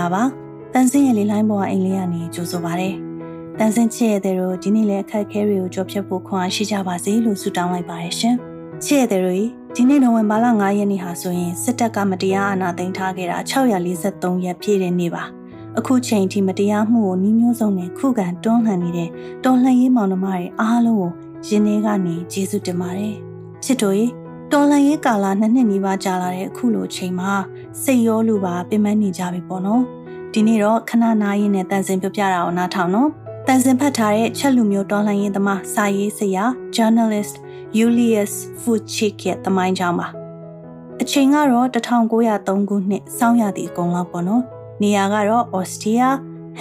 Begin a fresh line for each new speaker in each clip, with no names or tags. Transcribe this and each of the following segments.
္ဂလာပါတန်စင်းရဲ့လေးလိုင်းပေါ်အိမ်လေးကနေကြိုဆိုပါရစေတန်စင်းချစ်ရဲ့တဲ့တို့ဒီနေ့လည်းအခက်အခဲတွေကိုကြော်ဖြတ်ဖို့ခွန်အားရှိကြပါစေလို့ဆုတောင်းလိုက်ပါတယ်ရှင်ချစ်ရဲ့တဲ့တို့ဒီနေ့နိုဝင်ဘာလ9ရက်နေ့ဟာဆိုရင်စစ်တပ်ကမတရားအာဏာသိမ်းထားခဲ့တာ643ရက်ပြည့်တဲ့နေ့ပါအခုချိန်ထိမတရားမှုကိုနှီးမျိုးစုံနဲ့ခုခံတွန်းလှန်နေတဲ့တော်လှန်ရေးမောင်နှမတွေအားလုံးကိုရင်ထဲကနေကျေးဇူးတင်ပါတယ်ချစ်တို့ရေတော်လန်ရေးကာလနှစ်နှစ်နီးပါးကြာလာတဲ့အခုလိုချိန်မှာ စိတ်ရောလူပါပင်ပန်းနေကြပြီပေါ့နော်ဒီနေ့တော့ခဏနားရင်းနဲ့တန်စင်ပြပြတာအောင်နားထောင်နော်တန်စင်ဖတ်ထားတဲ့ချက်လူမျိုးတော်လှန်ရေးသမားစာရေးဆရာ journalist Julius Fuchik ရဲ့သမိုင်းကြောင်းပါအချိန်ကတော့1903ခုနှစ်စောင်းရသည့်အကုန်လောက်ပေါ့နော်နေရာကတော့ Austria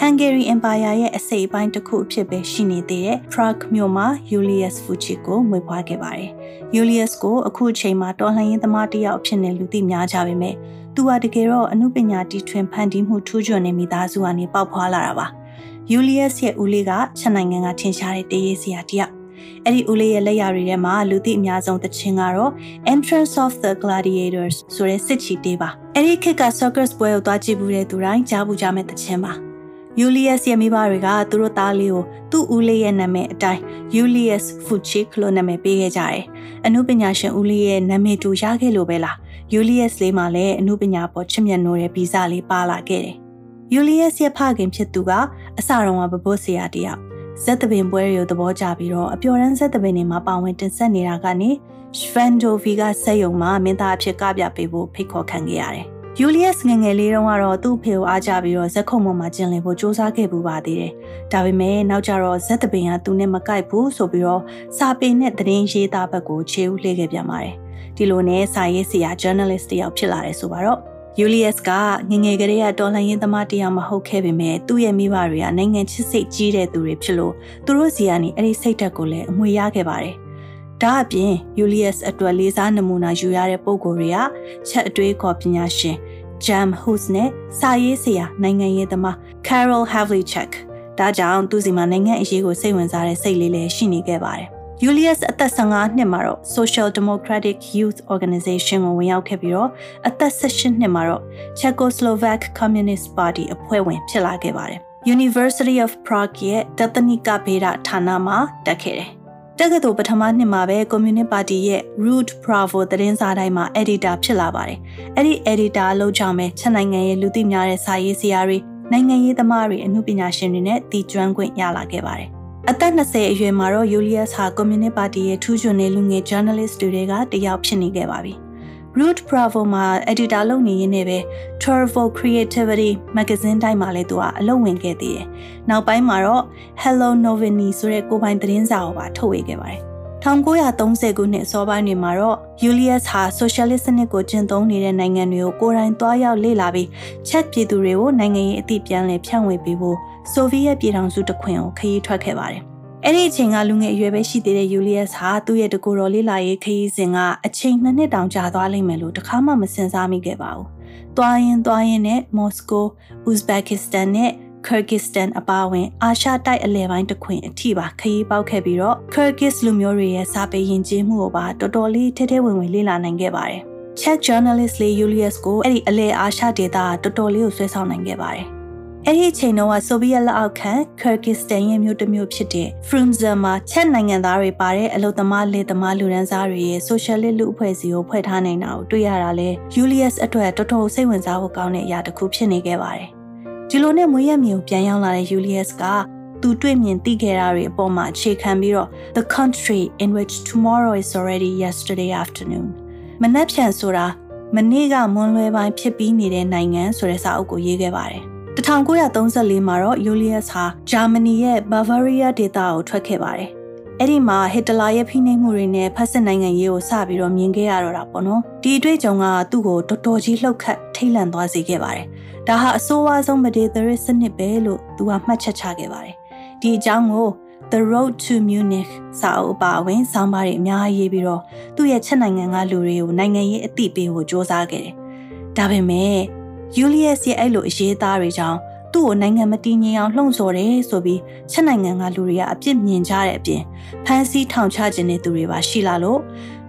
Hungary Empire ရဲ့အစိတ်အပိုင်းတစ်ခုအဖြစ်ပဲရှိနေသေးတဲ့ Prague မြို့မှာ Julius Fuchik ကိုမွေးဖွားခဲ့ပါတယ်။ Julius ကိုအခုအချိန်မှာတော်လှန်ရေးသမားတစ်ယောက်အဖြစ်နဲ့လူသိများကြပေမဲ့ သူဟာတကယ်တော့အမှုပညာတီထွင်ဖန်တီးမှုထူးချွန်နေမိသားစုကနေပေါက်ဖွားလာတာပါ။ Julius ရဲ့ဦးလေးကချက်နိုင်ငံကထင်ရှားတဲ့တရေးဆရာတစ်ယောက်အဲ့ဒီဦးလေးရဲ့လက်ရာတွေထဲမှာလူသိအများဆုံးသချင်းကတော့ Entrance of the Gladiators ဆိုတဲ့စစ်ချီတေးပါအဲ့ဒီခေတ်က circus ပွဲကိုသွားကြည့်ဘူးတဲ့သူတိုင်းကြားဘူးကြမဲ့သချင်းပါယူလီယက်စ်ရဲ့မိဘတွေကသူတို့သားလေးကိုသူ့ဦးလေးရဲ့နာမည်အတိုင်းယူလီယက်စ်ဖူချစ်လို့နာမည်ပေးခဲ့ကြတယ်။အနုပညာရှင်ဦးလေးရဲ့နာမည်တူရခဲ့လို့ပဲလား။ ယူလီယက်စ်လေးမှလည်းအနုပညာပေါ်ချစ်မြတ်နိုးတဲ့ဗီဇလေးပါလာခဲ့တယ်။ယူလီယက်စ်ရဲ့ဖခင်ဖြစ်သူကအစတုန်းကဘဘိုးဆရာတယောက်ဇက်သပင်ပွဲတွေကိုသဘောကျပြီးတော့အပျော်တမ်းဇက်သပင်တွေမှာပါဝင်တင်ဆက်နေတာကနေရှဗန်ဒိုဗီကစက်ယုံမှာမင်းသားအဖြစ်ကပြပေးဖို့ဖိတ်ခေါ်ခံခဲ့ရတယ်။ယူလီယက်စ်ငငယ်လေးတုန်းကတော့သူ့ဖေကိုအားကြပြီးတော့ဇက်ခုံပေါ်မှာကျင်လည်ဖို့စူးစမ်းခဲ့ပူပါသေးတယ်။ဒါပေမဲ့နောက်ကျတော့ဇက်တပင်ကသူနဲ့မကိုက်ဘူးဆိုပြီးတော့စာပေနဲ့သတင်းရေးသားဘက်ကိုခြေဦးလှည့်ခဲ့ပြန်ပါတယ်။ ဒီလိုနဲ့စာရေးဆရာ journalist တယောက်ဖြစ်လာတယ်ဆိုပါတော့ယူလီယက်စ်ကငငယ်ကလေးကတော်လှန်ရေးသမားတယောက်မဟုတ်ခဲ့ပေမဲ့သူ့ရဲ့မိဘတွေကနိုင်ငံချစ်စိတ်ကြီးတဲ့သူတွေဖြစ်လို့သူတို့စီကနေအဲ့ဒီစိတ်ဓာတ်ကိုလည်းအမွေရခဲ့ပါတယ်။ဒါအပြင်ယူလီယက်စ်အတွက်လေးစားနမူနာယူရတဲ့ပုံကိုယ်တွေကချက်အတွေးခေါ်ပညာရှင် Jam Hus နဲ့စာရေးဆရာနိုင်ငံရေးသမား Carol Havlicek ဒါကြောင့်သူစီမှာနိုင်ငံအရေးကိုစိတ်ဝင်စားတဲ့စိတ်လေးလည်းရှိနေခဲ့ပါတယ်။ Julius အသက်15နှစ်မှာတော့ Social Democratic Youth Organization ကိုဝင်ရောက်ခဲ့ပြီးတော့အသက်18နှစ်မှာတော့ Czechoslovak Communist Party အဖွဲ့ဝင်ဖြစ်လာခဲ့ပါတယ်။ University of Prague ရဲ့တသနိကဗေဒဌာနမှာတက်ခဲ့တယ်တက္ကသိုလ်ပထမနှစ်မှာပဲကွန်မြူနစ်ပါတီရဲ့ Root Bravo သတင်းစာတိုင်းမှာ editor ဖြစ်လာပါတယ်။အဲ့ဒီ editor အလုပ်ကြောင့်ပဲချက်နိုင်ငံရဲ့လူသိများတဲ့စာရေးဆရာတွေနိုင်ငံရေးသမားတွေအမှုပညာရှင်တွေနဲ့တည်ကျွမ်းခွင့်ရလာခဲ့ပါတယ်။ အသက်20အရွယ်မှာတော့ Julius ဟာကွန်မြူနစ်ပါတီရဲ့ထူးချွန်တဲ့လူငယ် journalist တွေကတယောက်ဖြစ်နေခဲ့ပါပြီ။ Root Bravo မှာ editor လုပ်နေရင်းနဲ့ပဲ Turbo Creativity magazine တိုင်းမှာလည်းသူကအလုပ်ဝင်ခဲ့သေးတယ်။နောက်ပိုင်းမှာတော့ Hello Novini ဆိုတဲ့ကိုပိုင်သတင်းစာကိုပါထုတ်ဝေခဲ့ပါတယ်။ 1930ခုနှစ်အစောပိုင်းတွေမှာတော့ Julius ဟာ socialist စနစ်ကိုကျင့်သုံးနေတဲ့နိုင်ငံတွေကိုကိုယ်တိုင်သွားရောက်လေ့လာပြီးချက်ပြည်သူတွေကိုနိုင်ငံရေးအသည့်ပြန်လည်ဖြန့်ဝေပေးဖို့ဆိုဗီယက်ပြည်ထောင်စုတခွင်ကိုခရီးထွက်ခဲ့ပါတယ်။အဲ့ဒီအချိန်ကလူငယ်အရွယ်ပဲရှိသေးတဲ့ယူလီယက်ဟာသူ့ရဲ့တကူတော်လေးလာရေးခရီးစဉ်ကအချိန်နှစ်နှစ်တောင်ကြာသွားလိမ့်မယ်လို့တခါမှမစင်စားမိခဲ့ပါဘူး။တွားရင်တွားရင်နဲ့မော်စကို၊ဥဇဘက်ကစ္စတန်နဲ့ ကာဂစ္စတန်အပါအဝင်အာရှတိုက်အလဲပိုင်းတစ်ခွင်အထိပါခရီးပေါက်ခဲ့ပြီးတော့ကာဂစ်လူမျိုးတွေရဲ့စာပေယဉ်ကျေးမှုကိုပါတော်တော်လေးထဲထဲဝင်ဝင်လေ့လာနိုင်ခဲ့ပါတယ်။ Czech journalist လေး Julius ကိုအဲ့ဒီအလဲအာရှဒေသကတော်တော်လေးကိုဆွဲဆောင်နိုင်ခဲ့ပါတယ်အဲ့ဒီအချိန်တုန်းကဆိုဗီယက်လက်အောက်ခံကာဂစ္စတန်ရဲ့မြို့တစ်မြို့ဖြစ်တဲ့ Frunze မှာချက်နိုင်ငံသားတွေပါတဲ့အလုသမားလေသမားလူရန်စားတွေရဲ့ socialist လူအဖွဲ့အစည်းကိုဖွဲ့ထားနိုင်တာကိုတွေ့ရတာလဲ Julius အတွက်တော်တော်စိတ်ဝင်စားဖို့ကောင်းတဲ့အရာတစ်ခုဖြစ်နေခဲ့ပါတယ်။ ဒီလိုနဲ့မွေးရမြေကိုပြန်ရောက်လာတဲ့ Julius ကသူတွေ့မြင်သိခဲ့တာတွေအပေါ်မှာအခြေခံပြီးတော့ The country in which tomorrow is already yesterday afternoon မနှက်ဖြန်ဆိုတာမနေ့ကမွန်းလွဲပိုင်းဖြစ်ပြီးနေတဲ့နိုင်ငံဆိုတဲ့စာအုပ်ကိုရေးခဲ့ပါတယ်။1934မှာတော့ယူလီယက်စ်ဟာဂျာမနီရဲ့ဘာဗာရီးယားဒေသကိုထွက်ခဲ့ပါတယ်။ အဲ့ဒီမှာဟစ်တလာရဲ့ဖိနှိပ်မှုတွေနဲ့ဖက်စစ်နိုင်ငံရေးကိုစပြီးတော့မြင်ခဲ့ရတော့တာပေါ့နော်။ဒီအတွေ့အကြုံကသူ့ကိုတော်တော်ကြီးလှုပ်ခတ်ထိတ်လန့်သွားစေခဲ့ပါတယ်။ဒါဟာအဆိုးဝါးဆုံးမဒေသရစ်စနစ်ပဲလို့သူကမှတ်ချက်ချခဲ့ပါတယ်။ဒီအကြောင်းကို The Road to Munich စာအုပ်ပါဝင်ဆောင်းပါးတွေအများကြီးရေးပြီးတော့သူ့ရဲ့ချက်နိုင်ငံကလူတွေကိုနိုင်ငံရေးအသိပေးဖို့စ조사ခဲ့တယ်။ဒါပေမဲ့ယူလီယက်စ်ရဲ့အဲ့လိုအရေးသားတွေကြောင့် သူ့ကိုနိုင်ငံမတည်ငြိမ်အောင်လှုံ့ဆော်တယ်ဆိုပြီးချက်နိုင်ငံကလူတွေကအပြစ်မြင်ကြတဲ့အပြင်ဖမ်းဆီးထောင်ချခြင်းတဲ့သူတွေပါရှိလာလို့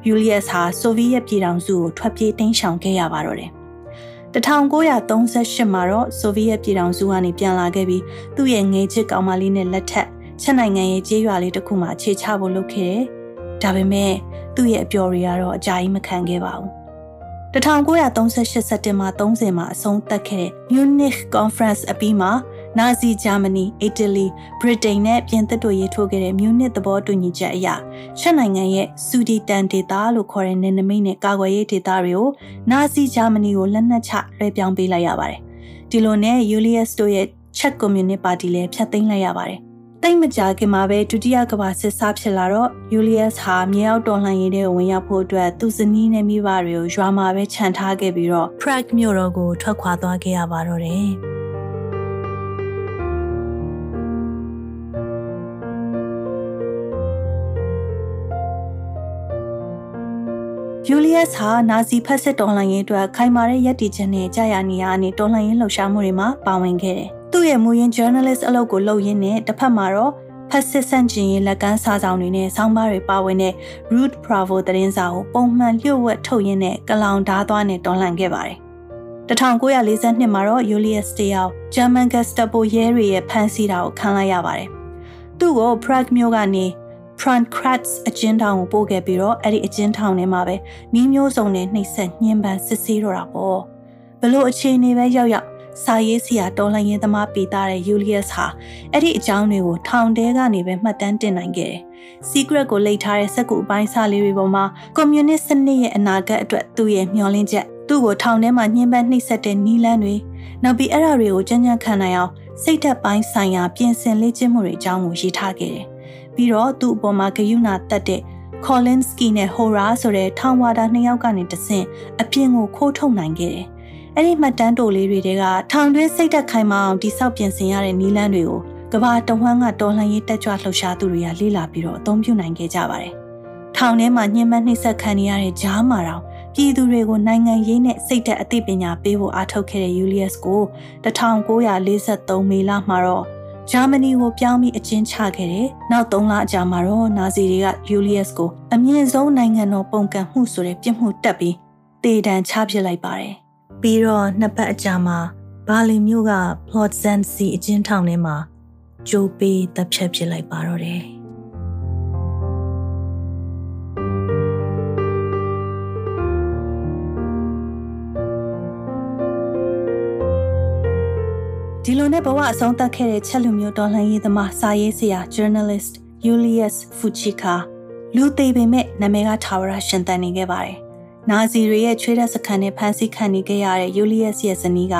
ယူလီယက်စ်ဟာဆိုဗီယက်ပြည်ထောင်စုကိုထွက်ပြေးတိမ်းရှောင်ခဲ့ရပါတော့တယ်။1938မှာတော့ဆိုဗီယက်ပြည်ထောင်စုကနေပြန်လာခဲ့ပြီးသူ့ရဲ့ငယ်ချစ်ကောင်မလေးနဲ့လက်ထက်ချက်နိုင်ငံရဲ့ကြေးရွာလေးတစ်ခုမှာအခြေချဖို့လုပ်ခဲ့တယ်။ဒါပေမဲ့သူ့ရဲ့အပျော်တွေကတော့အကြာကြီးမခံခဲ့ပါဘူး။ 1938စက်တင်ဘာ30မှာအဆုံးသတ်ခဲ့တဲ့ Munich Conference အပြီးမှာနာဇီဂျာမနီ၊အီတလီ၊ဗြိတိန်နဲ့ပြင်သစ်တို့ရေးထိုးခဲ့တဲ့မြူနစ်သဘောတူညီချက်အရချက်နိုင်ငံရဲ့စူဒီတန်ဒေတာလို့ခေါ်တဲ့နယ်နိမိတ်နဲ့ကာကွယ်ရေးဒေတာတွေကိုနာဇီဂျာမနီကိုလက်နက်ချလွှဲပြောင်းပေးလိုက်ရပါတယ်။ဒီလိုနဲ့ယူလီယပ်စ်တို့ရဲ့ချက်ကွန်မြူနစ်ပါတီလည်းဖျက်သိမ်းလိုက်ရပါတယ်။ တိတ်မကြခင်မှာပဲဒုတိယကမ္ဘာစစ်စားဖြစ်လာတော့ယူလီယပ်စ်ဟာမြေအောက်တော်လှန်ရေးတွေဝင်ရောက်ဖို့အတွက်သူ့ဇနီးနဲ့မိဘတွေကိုရွာမှာပဲခြံထားခဲ့ပြီးတော့ Prague မြို့တော်ကိုထွက်ခွာသွားခဲ့ရပါတော့တယ်။ယူလီယပ်စ်ဟာနာဇီဖက်စစ်တော်လှန်ရေးအတွက်ခိုင်မာတဲ့ရည်တည်ချက်နဲ့ကြာရနေရအနေတော်လှန်ရေးလှုပ်ရှားမှုတွေမှာပါဝင်ခဲ့တယ်။ သူ့ရဲ့မူရင်း journalist အလုပ်ကိုလုပ်ရင်းနဲ့တစ်ဖက်မှာတော့ဖက်စစ်ဆန့်ကျင်ရေးလက်ကမ်းစာဆောင်တွေနဲ့ဆောင်းပါးတွေပါဝင်တဲ့ Root Bravo သတင်းစာကိုပုံမှန်လျှို့ဝှက်ထုတ်ရင်းနဲ့ကလောင်ဓားသွားနဲ့တော်လှန်ခဲ့ပါတယ်။1942မှာတော့ Julius Steyer German Gestapo ရဲတွေရဲ့ဖမ်းဆီးတာကိုခံလိုက်ရပါတယ်။သူ့ကို Prague မြို့ကနေ Frankratz အကျဉ်းထောင်ကိုပို့ခဲ့ပြီးတော့အဲ့ဒီအကျဉ်းထောင်ထဲမှာပဲမိမျိုးစုံနဲ့နှိပ်စက်ညှဉ်းပန်းစစ်ဆေးတော့တာပေါ့ဘလို့အခြေအနေပဲရောက်ရောက် စာရေးဆရာတော်လှန်ရေးသမားပေတာတဲ့ယူလီယပ်စ်ဟာအဲ့ဒီအကြောင်းတွေကိုထောင်ထဲကနေပဲမှတ်တမ်းတင်နိုင်ခဲ့တယ်။ secret ကိုလိတ်ထားတဲ့စက်ကူအပိုင်းစာလေးတွေပေါ်မှာကွန်မြူနစ်စနစ်ရဲ့အနာဂတ်အတွက်သူ့ရဲ့မျှော်လင့်ချက်သူ့ကိုထောင်ထဲမှာညှဉ်းပန်းနှိပ်စက်တဲ့နီးလန်းတွေနောက်ပြီးအဲ့ဒါတွေကိုကြမ်းကြမ်းခံနိုင်အောင်စိတ်သက်ပိုင်းဆိုင်ရာပြင်ဆင်လေ့ကျင့်မှုတွေအကြောင်းကိုရေးထားခဲ့တယ်ပြီးတော့သူ့အပေါ်မှာဂယုဏတက်တဲ့ Kolinsky နဲ့ Hora ဆိုတဲ့ထောင်ဝါဒနှစ်ယောက်ကနေတဆင့်အပြင်ကိုခိုးထုတ်နိုင်ခဲ့တယ်။ အဲ့ဒီမှတ်တမ်းတိုလေးတွေကထောင်တွင်းစိတ်သက်ခိုင်မာအောင်တိဆောက်ပြင်ဆင်ရတဲ့နည်းလမ်းတွေကိုကဘာတဝမ်းကတော်လှန်ရေးတက်ကြွလှုပ်ရှားသူတွေကလေ့လာပြီးတော့အသုံးပြုနိုင်ခဲ့ကြပါတယ်။ထောင်ထဲမှာညှဉ်းပန်းနှိပ်စက်ခံနေရတဲ့ဂျားမာတော်ပြည်သူတွေကိုနိုင်ငံရေးနဲ့စိတ်သက်အသိပညာပေးဖို့အားထုတ်ခဲ့တဲ့ယူလီယပ်စ်ကို1943မေလမှာတော့ဂျာမနီကိုပြောင်းပြီးအကျဉ်းချခဲ့တယ်။နောက်3လအကြာမှာတော့နာဇီတွေကယူလီယပ်စ်ကိုအမြင့်ဆုံးနိုင်ငံတော်ပုံကန့်မှုဆိုတဲ့ပြစ်မှုတက်ပြီးတေတံချပစ်လိုက်ပါတယ်။ ပြီးတော့နှစ်ပတ်အကြာမှာဘာလင်မြို့က Plotzensee အကျဉ်းထောင်ထဲမှာဂျိုးပေးတပ်ဖြတ်ပစ်လိုက်ပါတော့တယ်။ဒီလိုနဲ့ဘဝအဆုံးသတ်ခဲ့တဲ့ချက်လူမျိုးတော်လှန်ရေးသမားစာရေးဆရာ journalist Julius Fuchika လူသေးပေမဲ့နာမည်ကထာဝရရှင်သန်နေခဲ့ပါတယ်။ နာဇီတွေရဲ့ချွေးတဲ့စခန်းနဲ့ဖမ်းဆီးခံနေခဲ့ရတဲ့ Julius ရဲ့ဇနီးက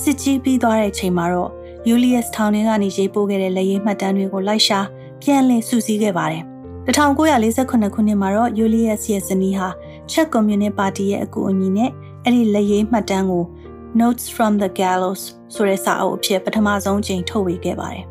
စစ်ကြီးပြီးသွားတဲ့အချိန်မှာတော့ Julius ထောင်ထဲကနေရေးပို့ခဲ့တဲ့လက်ရေးမှတ်တမ်းတွေကိုလိုက်ရှာပြန်လည်စုစည်းခဲ့ပါတယ်။1948ခုနှစ်မှာတော့ Julius ရဲ့ဇနီးဟာချက်ကွန်မြူနစ်ပါတီရဲ့အကူအညီနဲ့အဲ့ဒီလက်ရေးမှတ်တမ်းကို Notes from the Gallows ဆိုတဲ့စာအုပ်အဖြစ်ပထမဆုံးချိန်ထုတ်ဝေခဲ့ပါတယ်။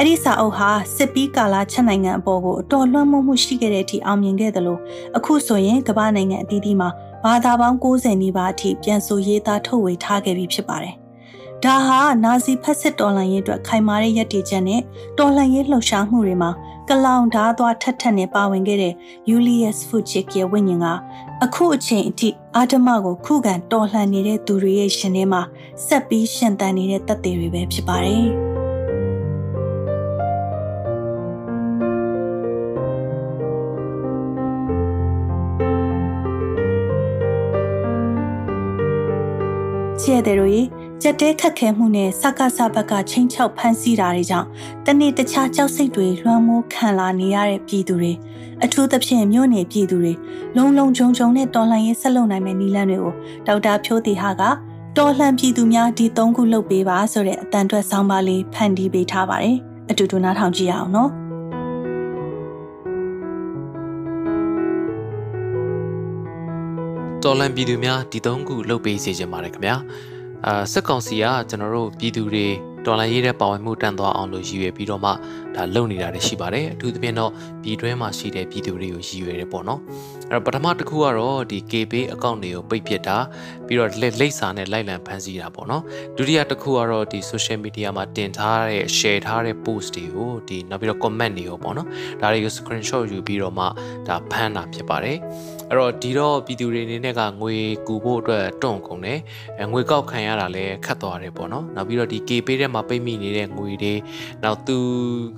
အဲ့ဒီစာအုပ်ဟာစစ်ပီးကာလာချက်နိုင်ငံအပေါ်ကိုအတော်လွှမ်းမိုးမှုရှိခဲ့တဲ့အထိအောင်မြင်ခဲ့တယ်လို့အခုဆိုရင်ကမ္ဘာနိုင်ငံအသီးသီးမှာဘာသာပေါင်း90နီးပါးအထိပြန်ဆိုရေးသားထုတ်ဝေထားခဲ့ပြီးဖြစ်ပါတယ်။ဒါဟာနာဇီဖက်စစ်တော်လှန်ရေးအတွက်ခိုင်မာတဲ့ရည်တည်ချက်နဲ့တော်လှန်ရေးလှုပ်ရှားမှုတွေမှာကလောင်ဓားသွားထက်ထက်နဲ့ပါဝင်ခဲ့တဲ့ Julius Fuchik ရဲ့ဝိညာဉ်ကအခုအချိန်အထိအာဓမကိုခုခံတော်လှန်နေတဲ့သူတွေရဲ့ရှင်ထဲမှာဆက်ပြီးရှင်သန်နေတဲ့တပ်တွေပဲဖြစ်ပါတယ်။ ချဲ့တဲ့တို့ကြက်တဲခတ်ခဲမှုနဲ့စကားစဘက်ကချင်းချောက်ဖမ်းဆီးတာတွေကြောင့်တနေ့တခြားကြောက်စိတ်တွေလွှမ်းမိုးခံလာနေရတဲ့ပြည်သူတွေအထူးသဖြင့်မြို့နယ်ပြည်သူတွေလုံလုံခြုံခြုံနဲ့တော်လှန်ရေးဆက်လုပ်နိုင်မယ့်နည်းလမ်းတွေကိုဒေါက်တာဖြိုးတီဟာကတော်လှန်ပြည်သူများဒီ၃ခုလုပ်ပေးပါဆိုတဲ့အတန်အတွက်ဆောင်းပါးလေးဖန်တီးပေးထားပါတယ်အတူတူနားထောင်ကြည့်ရအောင်နော်
တော်လန်ပြည်သူများဒီသုံးခုလှုပ်ပေးစေချင်ပါတယ်ခင်ဗျာအာစစ်ကောင်စီကကျွန်တော်တို့ပြည်သူတွေတော်လိုင်းရေးတဲ့ပါဝင်မှုတန်သွားအောင်လို့ရည်ရွယ်ပြီးတော့မှဒါလုပ်နေတာတွေရှိပါတယ်အထူးသဖြင့်တော့ပြည်တွင်းမှာရှိတဲ့ပြည်သူတွေကိုရည်ရွယ်တယ်ပေါ့နော်အဲ့တော့ပထမတစ်ခုကတော့ဒီ KB account တွေကိုပိတ်ပစ်တာပြီးတော့လိပ်စာနဲ့လိုက်လံဖန်ဆီးတာပေါ့နော်ဒုတိယတစ်ခုကတော့ဒီ social media မှာတင်ထားတဲ့ share ထားတဲ့ post တွေကိုဒီနောက်ပြီးတော့ comment တွေရောပေါ့နော်ဒါတွေကို screenshot ယူပြီးတော့မှဒါဖမ်းတာဖြစ်ပါတယ်အဲ့တော့ဒီတော့ပြည်သူတွေအနေနဲ့ကငွေကူဖို့အတွက်တွန့်ကုန်တယ်ငွေကောက်ခံရတာလည်းခတ်သွားတယ်ပေါ့နော်နောက်ပြီးတော့ဒီ KB ထဲမှာပိတ်မိနေတဲ့ငွေတွေနောက်သူ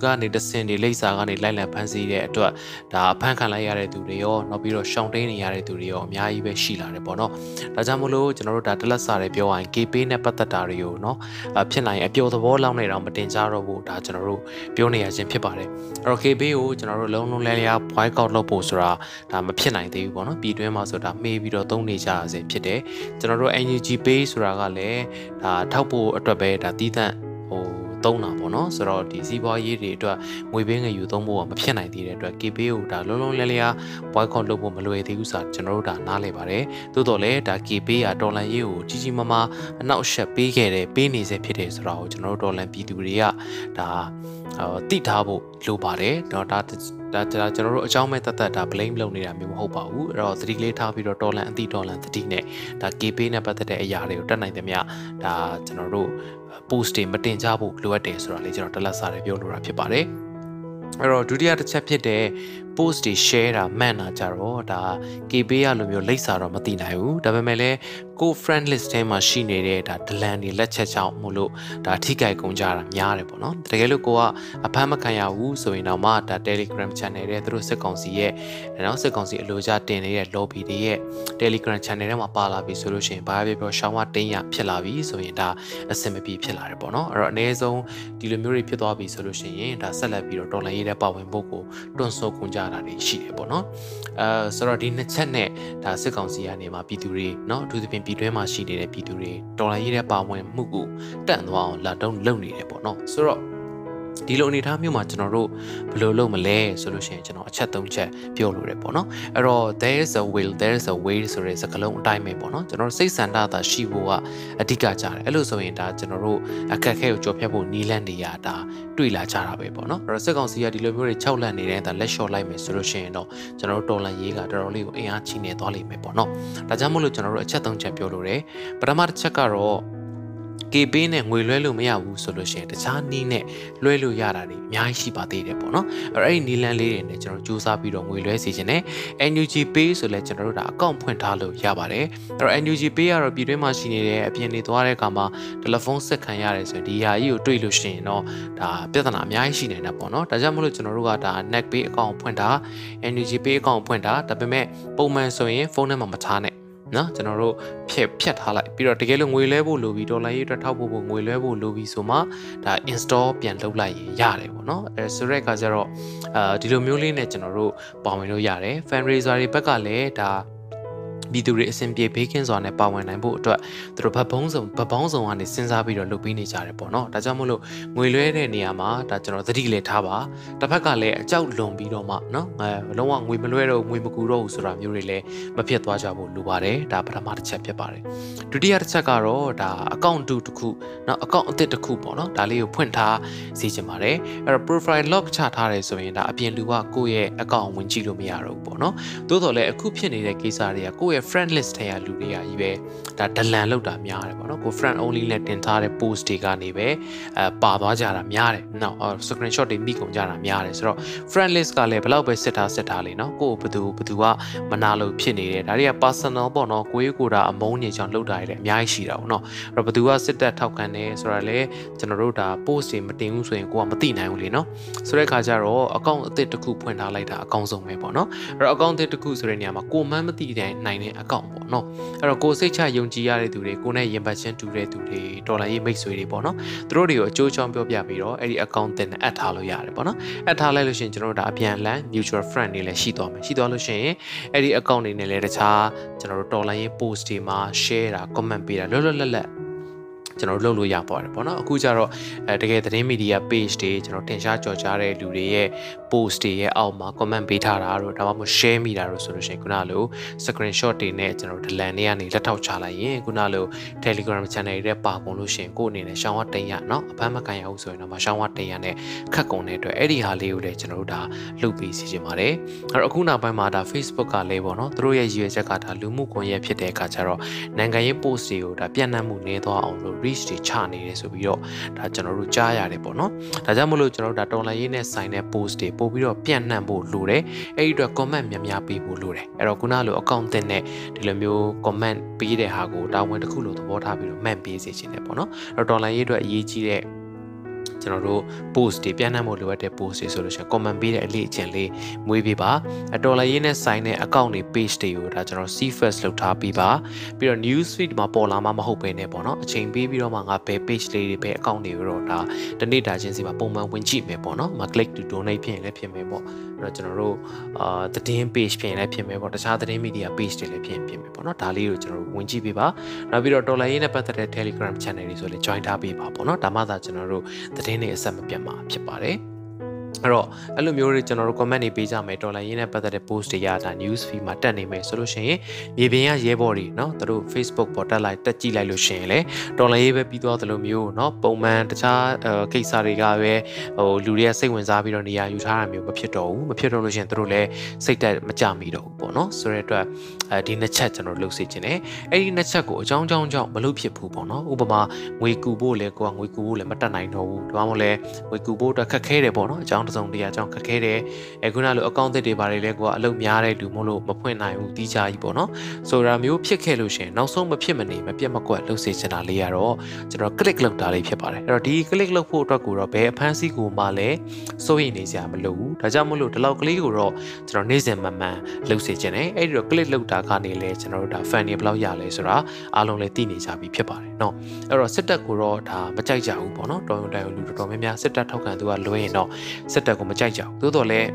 ကကနေတဆင်တွေလိပ်စာကနေလိုက်လံဖမ်းဆီးတဲ့အတွက်ဒါဖမ်းခံလိုက်ရတဲ့သူတွေရောနောက်ပြီးတော့ရှောင်တိန်နေရတဲ့သူတွေရောအများကြီးပဲရှိလာတယ်ပေါ့နော်ဒါကြောင့်မလို့ကျွန်တော်တို့ဒါတလက်စာတွေပြောရရင် KP နဲ့ပတ်သက်တာတွေကိုနော်ဖြစ်နိုင်အပျော်သဘောလောက်နေတော့မတင်ကြတော့ဘူးဒါကျွန်တော်တို့ပြောနေရခြင်းဖြစ်ပါတယ်အဲ့တော့ KP ကိုကျွန်တော်တို့လုံးလုံးလဲလျား boycott လုပ်ဖို့ဆိုတာဒါမဖြစ်နိုင်သေးဘူးပေါ့နော်ပြည်တွင်းမှာဆိုတာမေးပြီးတော့သုံးနေကြရစေဖြစ်တယ်ကျွန်တော်တို့ NUG pay ဆိုတာကလည်းဒါထောက်ဖို့အတွက်ပဲဒါတီးသန့်ဟို သုံးတာပေါ့နော်ဆိုတော့ဒီစီးပွားရေးတွေအတွက်ငွေပေးငွေယူသုံးဖို့ကမဖြစ်နိုင်သေးတဲ့အတွက် KP ကိုဒါလုံးလုံးလဲလဲ boycott လုပ်ဖို့မလွယ်သေးဘူးဆိုတာကျွန်တော်တို့ဒါနားလည်ပါတယ်သို့တော်လည်းဒါ KP ကဒေါ်လာရေးကိုကြီးကြီးမားမားအနောက်အရှက်ပေးခဲ့တယ်ပေးနေစေဖြစ်တယ်ဆိုတာကိုကျွန်တော်တို့ဒေါ်လာပြည်သူတွေကဒါတိထားဖို့လိုပါတယ်တော့ဒါဒါဒါကျွန်တော်တို့အကြောင်းမဲ့တတ်တတ်ဒါ blame လုပ်နေတာမျိုးမဟုတ်ပါဘူးအဲ့တော့သတိလေးထားပြီးတော့ဒေါ်လာအတိဒေါ်လာသတိနဲ့ဒါ KP နဲ့ပတ်သက်တဲ့အရာတွေကိုတက်နိုင်သမျှဒါကျွန်တော်တို့ post တွေမတင်ကြဖို့လိုအပ်တယ်ဆိုတာလေးကျွန်တော်တလက်စားတယ်ပြောလိုတာဖြစ်ပါတယ်အဲ့တော့ဒုတိယတစ်ချက်ဖြစ်တဲ့ post တွေ share တာမှန်တာကြတော့ဒါ KB ရလိုမျိုးလိပ်စာတော့မသိနိုင်ဘူးဒါပေမဲ့လည်းကို friend list ထဲမှာရှိနေတဲ့ဒါဒလန်တွေလက်ချက်ချောင်းမို့လို့ဒါထိကြိုက်ကုန်ကြတာများတယ်ပေါ့နော်တကယ်လို့ကိုကအဖမ်းမခံရဘူးဆိုရင်တော့မှဒါ Telegram channel တဲ့သူတို့စစ်ကောင်စီရဲ့နော်စစ်ကောင်စီအလိုကြတင်နေတဲ့ lobby တွေရဲ့ Telegram channel ထဲမှာပါလာပြီဆိုလို့ရှိရင်ဘာပဲပြောရှောင်းမတင်းရဖြစ်လာပြီဆိုရင်ဒါအဆင်မပြေဖြစ်လာတယ်ပေါ့နော်အဲ့တော့အနည်းဆုံးဒီလိုမျိုးတွေဖြစ်သွားပြီဆိုလို့ရှိရင်ဒါဆက်လက်ပြီးတော့တော်လိုင်းရေးတဲ့ပါဝင်ဖို့ကိုတွန့်ဆုတ်ကုန်ကြတာတွေရှိတယ်ပေါ့နော်အဲဆိုတော့ဒီနှစ်ချက်နဲ့ဒါစစ်ကောင်စီကနေမှာပြည်သူတွေเนาะအထူးသဖြင့်ပြည်တွင်းမှာရှိနေတဲ့ပြည်သူတွေတော်လိုင်းရေးတဲ့ပါဝင်မှုကိုတန့်သွားအောင်လာတော့လုပ်နေတယ်ပေါ့နော်ဆိုတော့ ဒီလိုအနေအထားမျိုးမှာကျွန်တော်တို့ဘယ်လိုလုပ်မလဲဆိုလို့ရှိရင်ကျွန်တော်အချက်၃ချက်ပြောလို့ရတယ်ပေါ့နော်အဲ့တော့ there is a will there is a way ဆိုတဲ့စကားလုံးအတိုင်းပဲပေါ့နော်ကျွန်တော်တို့စိတ်ဆန္ဒသာရှိဖို့ကအဓိကကြတယ်အဲ့လိုဆိုရင်ဒါကျွန်တော်တို့အခက်အခဲကိုကြော်ဖြတ်ဖို့နီးလန့်နေရတာတွေ့လာကြတာပဲပေါ့နော်အဲ့တော့စစ်ကောင်စီကဒီလိုမျိုးတွေခြောက်လန့်နေတဲ့ဒါလက်လျှော့လိုက်မယ်ဆိုလို့ရှိရင်တော့ကျွန်တော်တို့တော်လန်ရေးကတော်တော်လေးကိုအင်အားကြီးနေသွားလိမ့်မယ်ပေါ့နော်ဒါကြောင့်မို့လို့ကျွန်တော်တို့အချက်၃ချက်ပြောလို့ရတယ်ပထမတစ်ချက်ကတော့ KB နဲ့ငွေလွှဲလို့မရဘူးဆိုလို့ရှိရင်တခြားနီးနဲ့လွှဲလို့ရတာတွေအများကြီးရှိပါသေးတယ်ပေါ့နော်အဲ့အဲ့ဒီနီလန်လေးတွေနဲ့ကျွန်တော်စူးစမ်းပြီးတော့ငွေလွှဲစီခြင်းနဲ့ NUG Pay ဆိုလဲကျွန်တော်တို့ဒါအကောင့်ဖွင့်ထားလို့ရပါတယ်အဲ့တော့ NUG Pay ကတော့ပြည်တွင်းမှာရှိနေတဲ့အပြင်နေသွားတဲ့အခါမှာတယ်လီဖုန်းဆက်ခံရတယ်ဆိုရင်ဒီဟာကြီးကိုတွေ့လို့ရှိရင်တော့ဒါပြဿနာအများကြီးရှိနေတာပေါ့နော်ဒါကြောင့်မလို့ကျွန်တော်တို့ကဒါ Net Pay အကောင့်ဖွင့်တာ NUG Pay အကောင့်ဖွင့်တာဒါပေမဲ့ပုံမှန်ဆိုရင်ဖုန်းထဲမှာမထားနဲ့ နော်ကျွန်တော်တို့ဖြတ်ဖြတ်ထားလိုက်ပြီးတော့တကယ်လို့ငွေလဲဖို့လိုပြီးဒေါ်လာရေးအတွက်ထောက်ဖို့ဖို့ငွေလဲဖို့လိုပြီးဆိုမှဒါ install ပြန်လုပ်လိုက်ရင်ရတယ်ပေါ့နော်အဲဆိုတဲ့အခါကျတော့အာဒီလိုမျိုးလေးနဲ့ကျွန်တော်တို့ပါဝင်လို့ရတယ် fundraiser တွေဘက်ကလည်းဒါ ပြည်သူတွေအဆင်ပြေဘေးကင်းစွာနဲ့ပါဝင်နိုင်ဖို့အတွက်သူတို့ဗတ်ဘုံစုံဗတ်ပေါင်းစုံကနေစဉ်းစားပြီးတော့လုပ်ပေးနေကြတယ်ပေါ့နော်ဒါကြောင့်မို့လို့ငွေလွှဲတဲ့နေရာမှာဒါကျွန်တော်သတိလည်းထားပါတစ်ဖက်ကလည်းအကြောက်လွန်ပြီးတော့မှနော်အဲလုံးဝငွေမလွှဲတော့ငွေမကူတော့ဘူးဆိုတာမျိုးတွေလည်းမဖြစ်သွားကြဖို့လိုပါတယ်ဒါပထမတစ်ချက်ဖြစ်ပါတယ်ဒုတိယတစ်ချက်ကတော့ဒါအကောင့်တူတစ်ခုနော်အကောင့်အသစ်တစ်ခုပေါ့နော်ဒါလေးကိုဖွင့်ထားစီချင်ပါတယ်အဲ့တော့ profile lock ချထားတယ်ဆိုရင်ဒါအပြင်လူကကိုယ့်ရဲ့အကောင့်ဝင်ကြည့်လို့မရတော့ဘူးပေါ့နော်သို့တော်လည်းအခုဖြစ်နေတဲ့ကိစ္စတွေကကိုယ့်ရဲ့ friend list ထဲကလူတွေကကြီးပဲဒါဒလန်လောက်တာများတယ်ပေါ့နော်ကို friend only နဲ့တင်ထားတဲ့ post တွေကနေပဲအဲပါသွားကြတာများတယ်နော် screenshot တွေမိကုန်ကြတာများတယ်ဆိုတော့ friend list ကလည်းဘလောက်ပဲစစ်ထားစစ်ထားလေနော်ကိုဘသူဘသူကမနာလို့ဖြစ်နေတယ်ဒါတွေက personal ပေါ့နော်ကိုရေးကိုတာအမုန်းညင်ချောင်းလောက်တာတွေလည်းအများကြီးရှိတာပေါ့နော်အဲ့တော့ဘသူကစစ်တက်ထောက်ခံတယ်ဆိုတာလေကျွန်တော်တို့ဒါ post တွေမတင်ဘူးဆိုရင်ကိုကမသိနိုင်ဘူးလေနော်ဆိုတဲ့ခါကျတော့ account အသစ်တစ်ခုဖွင့်ထားလိုက်တာအကောင်းဆုံးပဲပေါ့နော်အဲ့တော့ account အသစ်တစ်ခုဆိုတဲ့နေရာမှာကိုမှန်းမသိနိုင်တဲ့ account ပေါ့နော်အဲ့တော့ကိုစိတ်ချယုံကြည်ရတဲ့သူတွေကိုနဲ့ရင်ပတ်ချင်းတူတဲ့သူတွေဒေါ်လာရေးမိတ်ဆွေတွေပေါ့နော်သူတို့တွေကိုအကျိုးချောင်းပြောပြပြီးတော့အဲ့ဒီ account တင်နဲ့အပ်ထားလို့ရတယ်ပေါ့နော်အပ်ထားလိုက်လို့ရှိရင်ကျွန်တော်တို့ဒါအပြန်လန် mutual friend တွေလည်းရှိသွားမယ်ရှိသွားလို့ရှိရင်အဲ့ဒီ account တွေနဲ့လည်းတခြားကျွန်တော်တို့ဒေါ်လာရေး post တွေမှာ share တာ comment ပေးတာလွတ်လွတ်လပ်လပ်ကျွန်တော်လုပ်လို့ရပါတယ်ပေါ့နော်အခုကျတော့အဲတကယ်သတင်းမီဒီယာ page တွေကျွန်တော်တင်ရှားကြော်ကြားတဲ့လူတွေရဲ့ post တွေရဲ့အောက်မှာ comment ပေးထားတာတို့ဒါမှမဟုတ် share မိတာတို့ဆိုလို့ရှိရင်ခုနလို screenshot တွေနဲ့ကျွန်တော်ဒလန်တွေကနေလက်ထောက်ချလိုက်ရင်ခုနလို Telegram channel တွေပါကုန်လို့ရှိရင်ကို့အနေနဲ့ရှောင်းဝတင်ရเนาะအဖမ်းမကန်ရအောင်ဆိုရင်တော့မရှောင်းဝတင်ရနဲ့ခက်ကုန်တဲ့အတွက်အဲ့ဒီဟာလေးကိုလည်းကျွန်တော်တို့ဒါလုပ်ပြီးစီစဉ်ပါတယ်အဲ့တော့အခုနောက်ပိုင်းမှာဒါ Facebook ကလည်းပေါ့နော်သူတို့ရဲ့ရည်ရွယ်ချက်ကဒါလူမှုကွန်ရက်ဖြစ်တဲ့အခါကျတော့နိုင်ငံရေး post တွေကိုဒါပြန့်နှံ့မှုနည်းသွားအောင်လို့ reach တွေချနေတယ်ဆိုပြီးတော့ဒါကျွန်တော်တို့ကြားရတယ်ပေါ့နော်ဒါကြောင့်မလို့ကျွန်တော်တို့ဒါတော်လိုင်းရေးနဲ့ဆိုင်တဲ့ post တွေ ပို့ပြီးတော့ပြန့်နှံ့ဖို့လိုတယ်အဲ့ဒီအတွက် comment များများပေးဖို့လိုတယ်အဲ့တော့ခုနလို account တင်တဲ့ဒီလိုမျိုး comment ပေးတဲ့ဟာကိုတာဝန်တစ်ခုလိုသဘောထားပြီးတော့မှန်ပေးစေချင်တယ်ပေါ့နော်အဲ့တော့တော်လိုင်းရေးအတွက်အရေးကြီးတဲ့ ကျွန်တော်တို့ post တွေပြန်နှံ့ဖို့လိုအပ်တဲ့ post တွေဆိုလို့ရှိရင် comment ပေးတဲ့အလေးအကျင့်လေးမွေးပေးပါအတော်လည်းရင်းနဲ့ဆိုင်တဲ့ account တွေ page တွေကိုဒါကျွန်တော် see first လုပ်ထားပြီးပါပြီးတော့ news feed မှာပေါ်လာမှမဟုတ်ဘဲနဲ့ပေါ့နော်အချိန်ပေးပြီးတော့မှငါဘယ် page လေးတွေဘယ် account တွေတော့ဒါတနေ့တာချင်းစီမှာပုံမှန်ဝင်ကြည့်မယ်ပေါ့နော်မ click to donate ဖြစ်ရင်လည်းဖြစ်မယ်ပေါ့အဲ့တော့ကျွန်တော်တို့အာသတင်း page ဖြစ်ရင်လည်းဖြစ်မယ်ပေါ့တခြားသတင်း media page တွေလည်းဖြစ်ရင်ဖြစ်မယ်ပေါ့နော်ဒါလေးကိုကျွန်တော်တို့ဝင်ကြည့်ပေးပါနောက်ပြီးတော့တော်လည်းရင်းနဲ့ပတ်သက်တဲ့ Telegram channel တွေဆိုလည်း join ထားပေးပါပေါ့နော်ဒါမှသာကျွန်တော်တို့သတင်းတွေအဆက်မပြတ်မှာဖြစ်ပါတယ် အဲ့တော့အဲ့လိုမျိုးတွေကျွန်တော်တို့ comment တွေပေးကြမယ်တော်လိုင်းရင်းနဲ့ပတ်သက်တဲ့ post တွေရတာ news feed မှာတက်နေမယ်ဆိုလို့ရှိရင်မြေပြင်ကရဲဘော်တွေเนาะသူတို့ Facebook ပေါ်တက်လိုက်တက်ကြည့်လိုက်လို့ရှိရင်လေတော်လိုင်းရေးပဲပြီးသွားသလိုမျိုးเนาะပုံမှန်တခြားကိစ္စတွေကပဲဟိုလူတွေကစိတ်ဝင်စားပြီးတော့နေရာယူထားတာမျိုးမဖြစ်တော့ဘူးမဖြစ်တော့လို့ရှိရင်သူတို့လည်းစိတ်တက်မကြမိတော့ဘူးပေါ့เนาะဆိုတဲ့အတွက်အဲဒီနှစ်ချက်ကျွန်တော်လုပ်စေချင်တယ်အဲ့ဒီနှစ်ချက်ကိုအကြောင်းကြောင်းကြောင့်မလုပ်ဖြစ်ဘူးပေါ့เนาะဥပမာငွေကူဖို့လဲကိုကငွေကူဖို့လဲမတက်နိုင်တော့ဘူးဒါမှမဟုတ်လဲငွေကူဖို့အတွက်ခက်ခဲတယ်ပေါ့เนาะအကြောင်း တစ်စုံတရာကြောင့်ခက်ခဲတယ်အဲခုနလိုအကောင့်သစ်တွေပါတယ်လဲကိုကအလုပ်များတဲ့လူမို့လို့မဖွင့်နိုင်ဘူးတီးကြကြီးပေါ့နော်ဆိုတာမျိုးဖြစ်ခဲ့လို့ရှင်နောက်ဆုံးမဖြစ်မနေမပြတ်မကွက်လုပ်စေချင်တာလေးရတော့ကျွန်တော် click လုပ်တာလေးဖြစ်ပါတယ်အဲ့တော့ဒီ click လုပ်ဖို့အတွက်ကိုတော့ဘယ်အဖမ်းဆီးကိုမှလည်းစိုးရိမ်နေစရာမလိုဘူးဒါကြောင့်မလို့ဒီလောက်ကလေးကိုတော့ကျွန်တော်နေ့စဉ်မှန်မှန်လုပ်စေချင်တယ်အဲ့ဒီတော့ click လုပ်တာကနေလဲကျွန်တော်တို့ဒါ fan တွေဘယ်လောက်ရလဲဆိုတာအားလုံးလည်းသိနေကြပြီဖြစ်ပါတယ်เนาะအဲ့တော့စစ်တပ်ကိုတော့ဒါမကြိုက်ကြဘူးပေါ့နော်တော်ရုံတိုင်လူတော်တော်များများစစ်တပ်ထောက်ခံသူကလွှဲရင်တော့စ စ်တပ်ကိုမကြိုက်ကြဘူးသို့တော်လည်း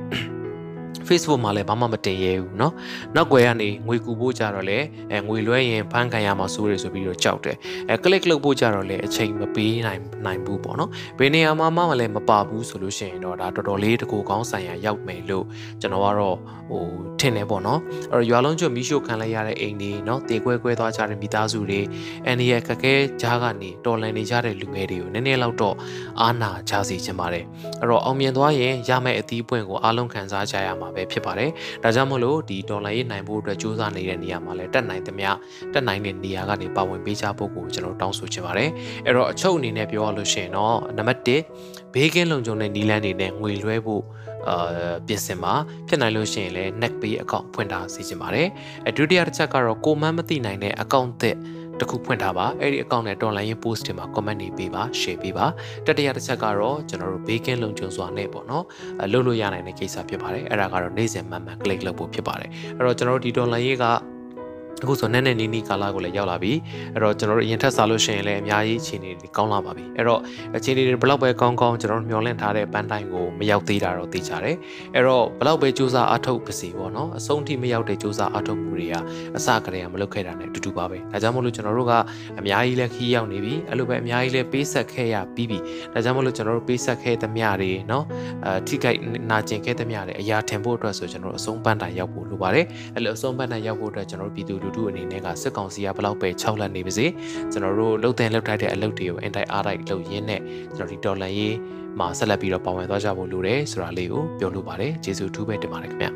Facebook မှာလည်းဘာမှမတင်ရဲဘူးเนาะနောက်ွယ်ကနေငွေကူဖို့ကြတော့လေအဲငွေလွှဲရင်ဖန်ခံရမှာစိုးရဆိုပြီးတော့ကြောက်တယ်အဲ click လုပ်ဖို့ကြတော့လေအချိန်မပေးနိုင်နိုင်ဘူးပေါ့နော်ဘယ်နေရာမှာမှလည်းမပါဘူးဆိုလို့ရှိရင်တော့ဒါတော်တော်လေးတကူကောင်းဆိုင်ရာရောက်မယ်လို့ကျွန်တော်ကတော့ဟိုထင်တယ်ပေါ့နော်အဲ့တော့ရွာလုံးကျွတ်မီးရှို့ခံလိုက်ရတဲ့အိမ်တွေเนาะတေကွဲကွဲသွားကြတဲ့မိသားစုတွေအန်ဒီရဲ့ခက်ခဲကြားကနေတော်လန်နေကြတဲ့လူငယ်တွေကိုနည်းနည်းလောက်တော့အာနာချစေချင်ပါတယ်အဲ့တော့အောင်မြင်သွားရင်ရမယ့်အသီးပွင့်ကိုအားလုံးခံစားကြရမှာ ပဲဖြစ်ပါတယ်။ဒါကြောင့်မို့လို့ဒီဒေါ်လာရေးနိုင်ဖို့အတွက်စူးစမ်းနေတဲ့နေရာမှာလည်းတက်နိုင်သမျှတက်နိုင်တဲ့နေရာကနေပါဝင်ပေးကြဖို့ကိုကျွန်တော်တောင်းဆိုချင်ပါတယ်။အဲ့တော့အချုပ်အနေနဲ့ပြောရလို့ရှိရင်တော့နံပါတ်1ဘေးကင်းလုံခြုံတဲ့နီလန်းတွေနဲ့ငွေလွှဲဖို့အာပြင်ဆင်ပါဖြစ်နိုင်လို့ရှိရင်လည်း neck pay account ဖွင့်ထားစီချင်ပါတယ်။အဒုတိယတစ်ချက်ကတော့ကိုမှန်းမသိနိုင်တဲ့ account သစ် တခုဖွင့်ထားပါအဲ့ဒီ account နဲ့ online post တွေမှာ comment တွေပေးပါ share ပေးပါတတိယတစ်ချက်ကတော့ကျွန်တော်တို့ bacon လုံခြုံစွာနဲ့ပေါ့နော်အလုပ်လို့ရနိုင်တဲ့ကိစ္စဖြစ်ပါတယ်အဲ့ဒါကတော့နေ့စဉ်မှန်မှန် click လုပ်ဖို့ဖြစ်ပါတယ်အဲ့တော့ကျွန်တော်တို့ဒီ online ရေးက အခုဆိုနဲ့နဲ့နီးနီးကာလကိုလည်းရောက်လာပြီအဲ့တော့ကျွန်တော်တို့အရင်ထက်စားလို့ရှိရင်လည်းအများကြီးအခြေအနေတွေကောင်းလာပါပြီအဲ့တော့အခြေအနေတွေဘလောက်ပဲကောင်းကောင်းကျွန်တော်တို့မျှော်လင့်ထားတဲ့ပန်းတိုင်းကိုမရောက်သေးတာတော့သိကြတယ်အဲ့တော့ဘလောက်ပဲစူးစမ်းအားထုတ်ပါစီပေါ့နော်အဆုံးထိမရောက်တဲ့စူးစမ်းအားထုတ်မှုတွေကအစကတည်းကမလုပ်ခဲ့တာနဲ့အတူတူပါပဲဒါကြောင့်မို့လို့ကျွန်တော်တို့ကအများကြီးလည်းခီးရောက်နေပြီအဲ့လိုပဲအများကြီးလည်းပေးဆက်ခဲ့ရပြီးပြီဒါကြောင့်မို့လို့ကျွန်တော်တို့ပေးဆက်ခဲ့သမျှတွေနော်အဲထိခိုက်နာကျင်ခဲ့သမျှတွေအရာထင်ဖို့အတွက်ဆိုကျွန်တော်တို့အဆုံးပန်းတိုင်ရောက်ဖို့လိုပါတယ်အဲ့လိုအဆုံးပန်းတိုင်ရောက်ဖို့အတွက်ကျွန်တော်တို့ပြည်သူလူထုအနေနဲ့ကစစ်ကောင်စီကဘလောက်ပဲ၆လက်နေပါစေကျွန်တော်တို့လှုပ်တဲ့လှုပ်ထိုက်တဲ့အလုပ်တွေကိုအန်တိုက်အားတိုက်လှုပ်ရင်းနဲ့ကျွန်တော်ဒီဒေါ်လာရေးမှာဆက်လက်ပြီးတော့ပါဝင်သွားကြဖို့လိုတယ်ဆိုတာလေးကိုပြောလိုပါတယ်ကျေးဇူးအထူးပဲတင်ပါတယ်ခင်ဗျ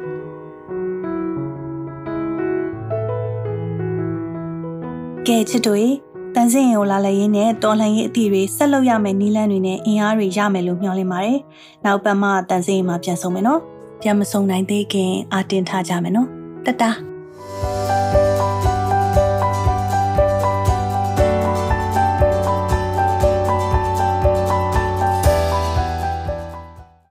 ကဲချစ်တို့တန်စင်ကိုလာလည်ရင်းနဲ့တော်လှန်ရေးအသည့်တွေဆက်လုပ်ရမယ်နီးလန်းတွေနဲ့အင်အားတွေရမယ်လို့မျှော်လင့်ပါတယ်။နောက်ပတ်မှတန်စင်မှာပြန်ဆုံးမယ်နော်။ပြန်မဆုံးနိုင်သေးခင်အာတင်ထားကြမယ်နော်။တတ